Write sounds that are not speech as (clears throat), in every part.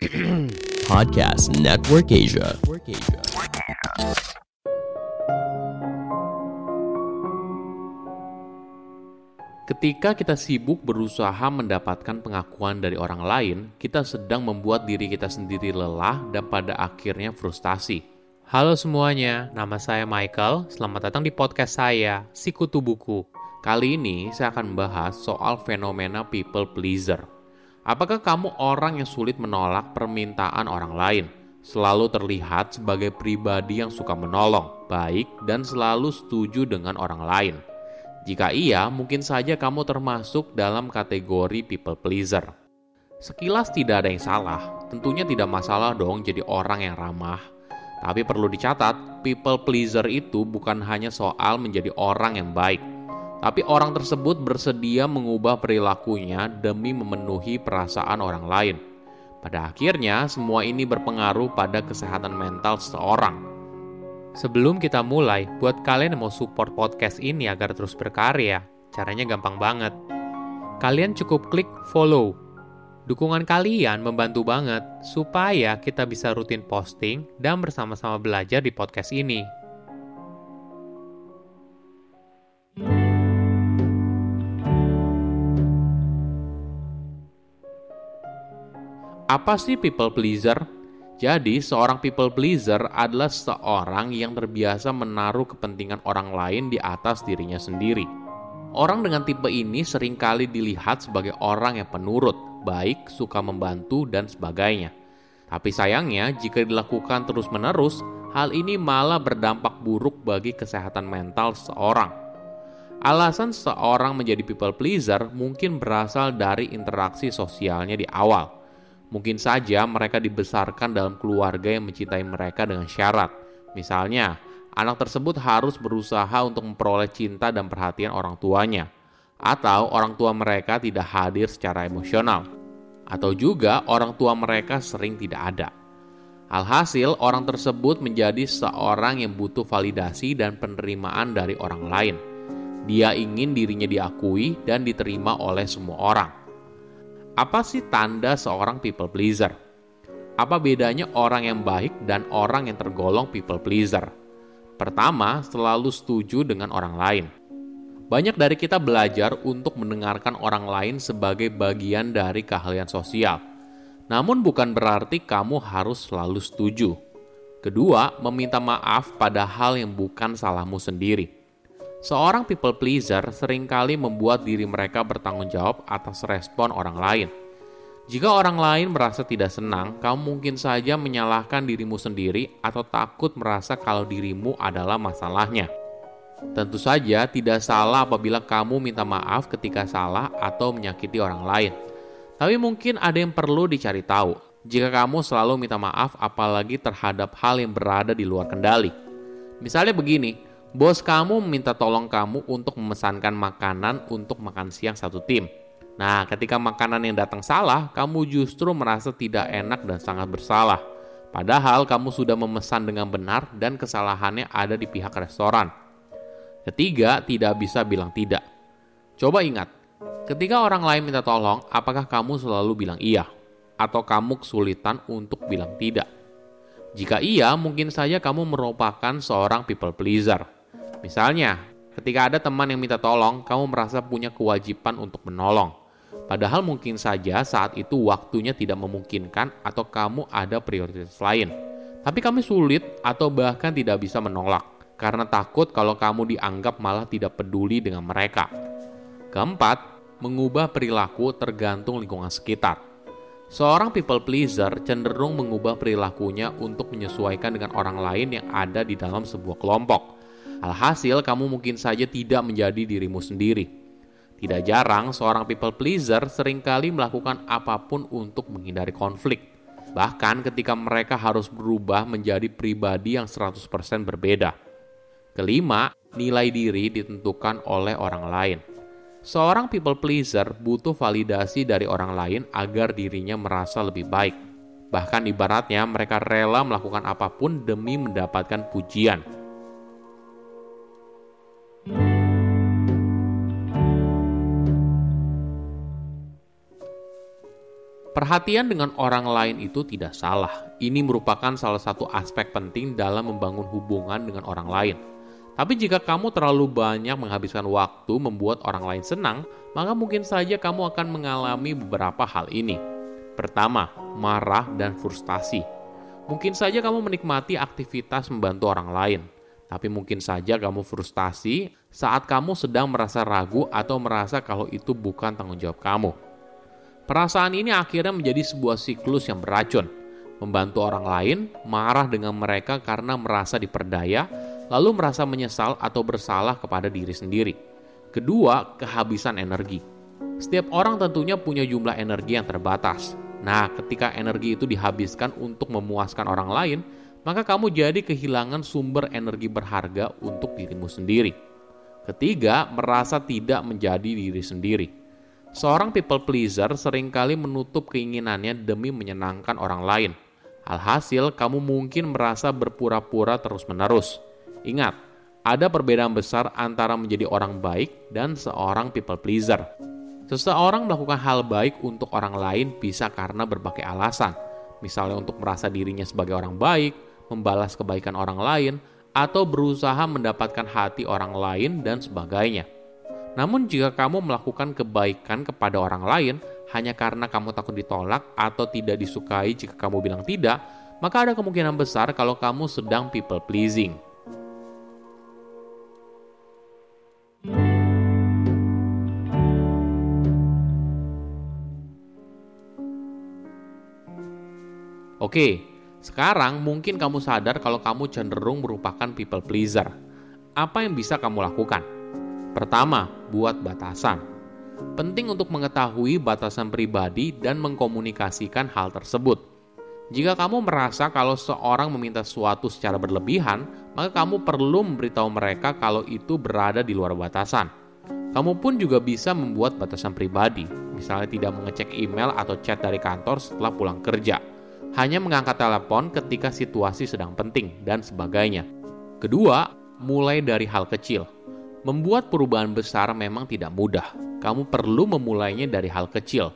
(clears throat) Podcast Network Asia. Ketika kita sibuk berusaha mendapatkan pengakuan dari orang lain, kita sedang membuat diri kita sendiri lelah dan pada akhirnya frustasi. Halo semuanya, nama saya Michael. Selamat datang di podcast saya, Sikutu Buku. Kali ini saya akan membahas soal fenomena people pleaser. Apakah kamu orang yang sulit menolak permintaan orang lain? Selalu terlihat sebagai pribadi yang suka menolong, baik, dan selalu setuju dengan orang lain. Jika iya, mungkin saja kamu termasuk dalam kategori people pleaser. Sekilas tidak ada yang salah, tentunya tidak masalah dong jadi orang yang ramah. Tapi perlu dicatat, people pleaser itu bukan hanya soal menjadi orang yang baik, tapi orang tersebut bersedia mengubah perilakunya demi memenuhi perasaan orang lain. Pada akhirnya, semua ini berpengaruh pada kesehatan mental seseorang. Sebelum kita mulai, buat kalian yang mau support podcast ini agar terus berkarya, caranya gampang banget. Kalian cukup klik follow. Dukungan kalian membantu banget supaya kita bisa rutin posting dan bersama-sama belajar di podcast ini. Apa sih people pleaser? Jadi, seorang people pleaser adalah seorang yang terbiasa menaruh kepentingan orang lain di atas dirinya sendiri. Orang dengan tipe ini sering kali dilihat sebagai orang yang penurut, baik, suka membantu, dan sebagainya. Tapi sayangnya, jika dilakukan terus-menerus, hal ini malah berdampak buruk bagi kesehatan mental seseorang. Alasan seseorang menjadi people pleaser mungkin berasal dari interaksi sosialnya di awal Mungkin saja mereka dibesarkan dalam keluarga yang mencintai mereka dengan syarat. Misalnya, anak tersebut harus berusaha untuk memperoleh cinta dan perhatian orang tuanya, atau orang tua mereka tidak hadir secara emosional, atau juga orang tua mereka sering tidak ada. Alhasil, orang tersebut menjadi seorang yang butuh validasi dan penerimaan dari orang lain. Dia ingin dirinya diakui dan diterima oleh semua orang. Apa sih tanda seorang people pleaser? Apa bedanya orang yang baik dan orang yang tergolong people pleaser? Pertama, selalu setuju dengan orang lain. Banyak dari kita belajar untuk mendengarkan orang lain sebagai bagian dari keahlian sosial. Namun bukan berarti kamu harus selalu setuju. Kedua, meminta maaf pada hal yang bukan salahmu sendiri. Seorang people pleaser sering kali membuat diri mereka bertanggung jawab atas respon orang lain. Jika orang lain merasa tidak senang, kamu mungkin saja menyalahkan dirimu sendiri atau takut merasa kalau dirimu adalah masalahnya. Tentu saja tidak salah apabila kamu minta maaf ketika salah atau menyakiti orang lain. Tapi mungkin ada yang perlu dicari tahu. Jika kamu selalu minta maaf apalagi terhadap hal yang berada di luar kendali. Misalnya begini, Bos kamu meminta tolong kamu untuk memesankan makanan untuk makan siang satu tim. Nah, ketika makanan yang datang salah, kamu justru merasa tidak enak dan sangat bersalah. Padahal kamu sudah memesan dengan benar dan kesalahannya ada di pihak restoran. Ketiga, tidak bisa bilang tidak. Coba ingat, ketika orang lain minta tolong, apakah kamu selalu bilang iya? Atau kamu kesulitan untuk bilang tidak? Jika iya, mungkin saja kamu merupakan seorang people pleaser. Misalnya, ketika ada teman yang minta tolong, kamu merasa punya kewajiban untuk menolong. Padahal mungkin saja saat itu waktunya tidak memungkinkan atau kamu ada prioritas lain. Tapi kami sulit atau bahkan tidak bisa menolak karena takut kalau kamu dianggap malah tidak peduli dengan mereka. Keempat, mengubah perilaku tergantung lingkungan sekitar. Seorang people pleaser cenderung mengubah perilakunya untuk menyesuaikan dengan orang lain yang ada di dalam sebuah kelompok Alhasil, kamu mungkin saja tidak menjadi dirimu sendiri. Tidak jarang, seorang people pleaser sering kali melakukan apa pun untuk menghindari konflik. Bahkan ketika mereka harus berubah menjadi pribadi yang 100% berbeda. Kelima, nilai diri ditentukan oleh orang lain. Seorang people pleaser butuh validasi dari orang lain agar dirinya merasa lebih baik. Bahkan ibaratnya mereka rela melakukan apa pun demi mendapatkan pujian Perhatian dengan orang lain itu tidak salah. Ini merupakan salah satu aspek penting dalam membangun hubungan dengan orang lain. Tapi jika kamu terlalu banyak menghabiskan waktu membuat orang lain senang, maka mungkin saja kamu akan mengalami beberapa hal ini. Pertama, marah dan frustasi. Mungkin saja kamu menikmati aktivitas membantu orang lain, tapi mungkin saja kamu frustasi saat kamu sedang merasa ragu atau merasa kalau itu bukan tanggung jawab kamu. Perasaan ini akhirnya menjadi sebuah siklus yang beracun. Membantu orang lain, marah dengan mereka karena merasa diperdaya, lalu merasa menyesal atau bersalah kepada diri sendiri. Kedua, kehabisan energi. Setiap orang tentunya punya jumlah energi yang terbatas. Nah, ketika energi itu dihabiskan untuk memuaskan orang lain, maka kamu jadi kehilangan sumber energi berharga untuk dirimu sendiri. Ketiga, merasa tidak menjadi diri sendiri. Seorang people pleaser sering kali menutup keinginannya demi menyenangkan orang lain. Alhasil, kamu mungkin merasa berpura-pura terus-menerus. Ingat, ada perbedaan besar antara menjadi orang baik dan seorang people pleaser. Seseorang melakukan hal baik untuk orang lain bisa karena berbagai alasan, misalnya untuk merasa dirinya sebagai orang baik, membalas kebaikan orang lain, atau berusaha mendapatkan hati orang lain, dan sebagainya. Namun, jika kamu melakukan kebaikan kepada orang lain hanya karena kamu takut ditolak atau tidak disukai jika kamu bilang tidak, maka ada kemungkinan besar kalau kamu sedang people pleasing. Oke, sekarang mungkin kamu sadar kalau kamu cenderung merupakan people pleaser. Apa yang bisa kamu lakukan? Pertama, buat batasan. Penting untuk mengetahui batasan pribadi dan mengkomunikasikan hal tersebut. Jika kamu merasa kalau seorang meminta sesuatu secara berlebihan, maka kamu perlu memberitahu mereka kalau itu berada di luar batasan. Kamu pun juga bisa membuat batasan pribadi, misalnya tidak mengecek email atau chat dari kantor setelah pulang kerja hanya mengangkat telepon ketika situasi sedang penting, dan sebagainya. Kedua, mulai dari hal kecil. Membuat perubahan besar memang tidak mudah. Kamu perlu memulainya dari hal kecil.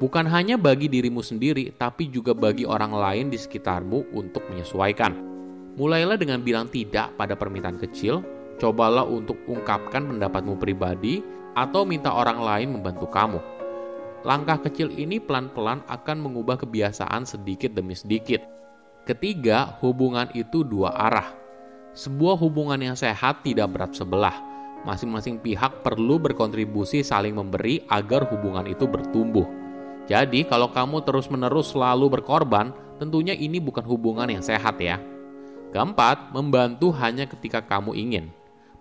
Bukan hanya bagi dirimu sendiri, tapi juga bagi orang lain di sekitarmu untuk menyesuaikan. Mulailah dengan bilang tidak pada permintaan kecil, cobalah untuk ungkapkan pendapatmu pribadi, atau minta orang lain membantu kamu Langkah kecil ini pelan-pelan akan mengubah kebiasaan sedikit demi sedikit. Ketiga, hubungan itu dua arah. Sebuah hubungan yang sehat tidak berat sebelah. Masing-masing pihak perlu berkontribusi saling memberi agar hubungan itu bertumbuh. Jadi, kalau kamu terus-menerus selalu berkorban, tentunya ini bukan hubungan yang sehat ya. Keempat, membantu hanya ketika kamu ingin.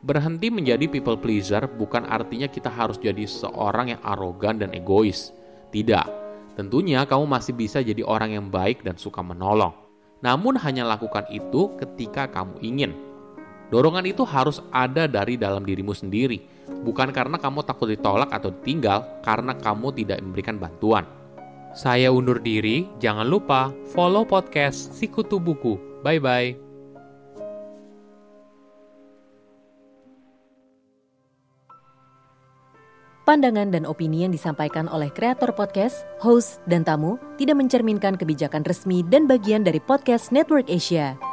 Berhenti menjadi people pleaser bukan artinya kita harus jadi seorang yang arogan dan egois. Tidak, tentunya kamu masih bisa jadi orang yang baik dan suka menolong. Namun hanya lakukan itu ketika kamu ingin. Dorongan itu harus ada dari dalam dirimu sendiri, bukan karena kamu takut ditolak atau ditinggal karena kamu tidak memberikan bantuan. Saya undur diri, jangan lupa follow podcast Sikutu Buku. Bye-bye. Pandangan dan opini yang disampaikan oleh kreator podcast, host, dan tamu tidak mencerminkan kebijakan resmi dan bagian dari podcast Network Asia.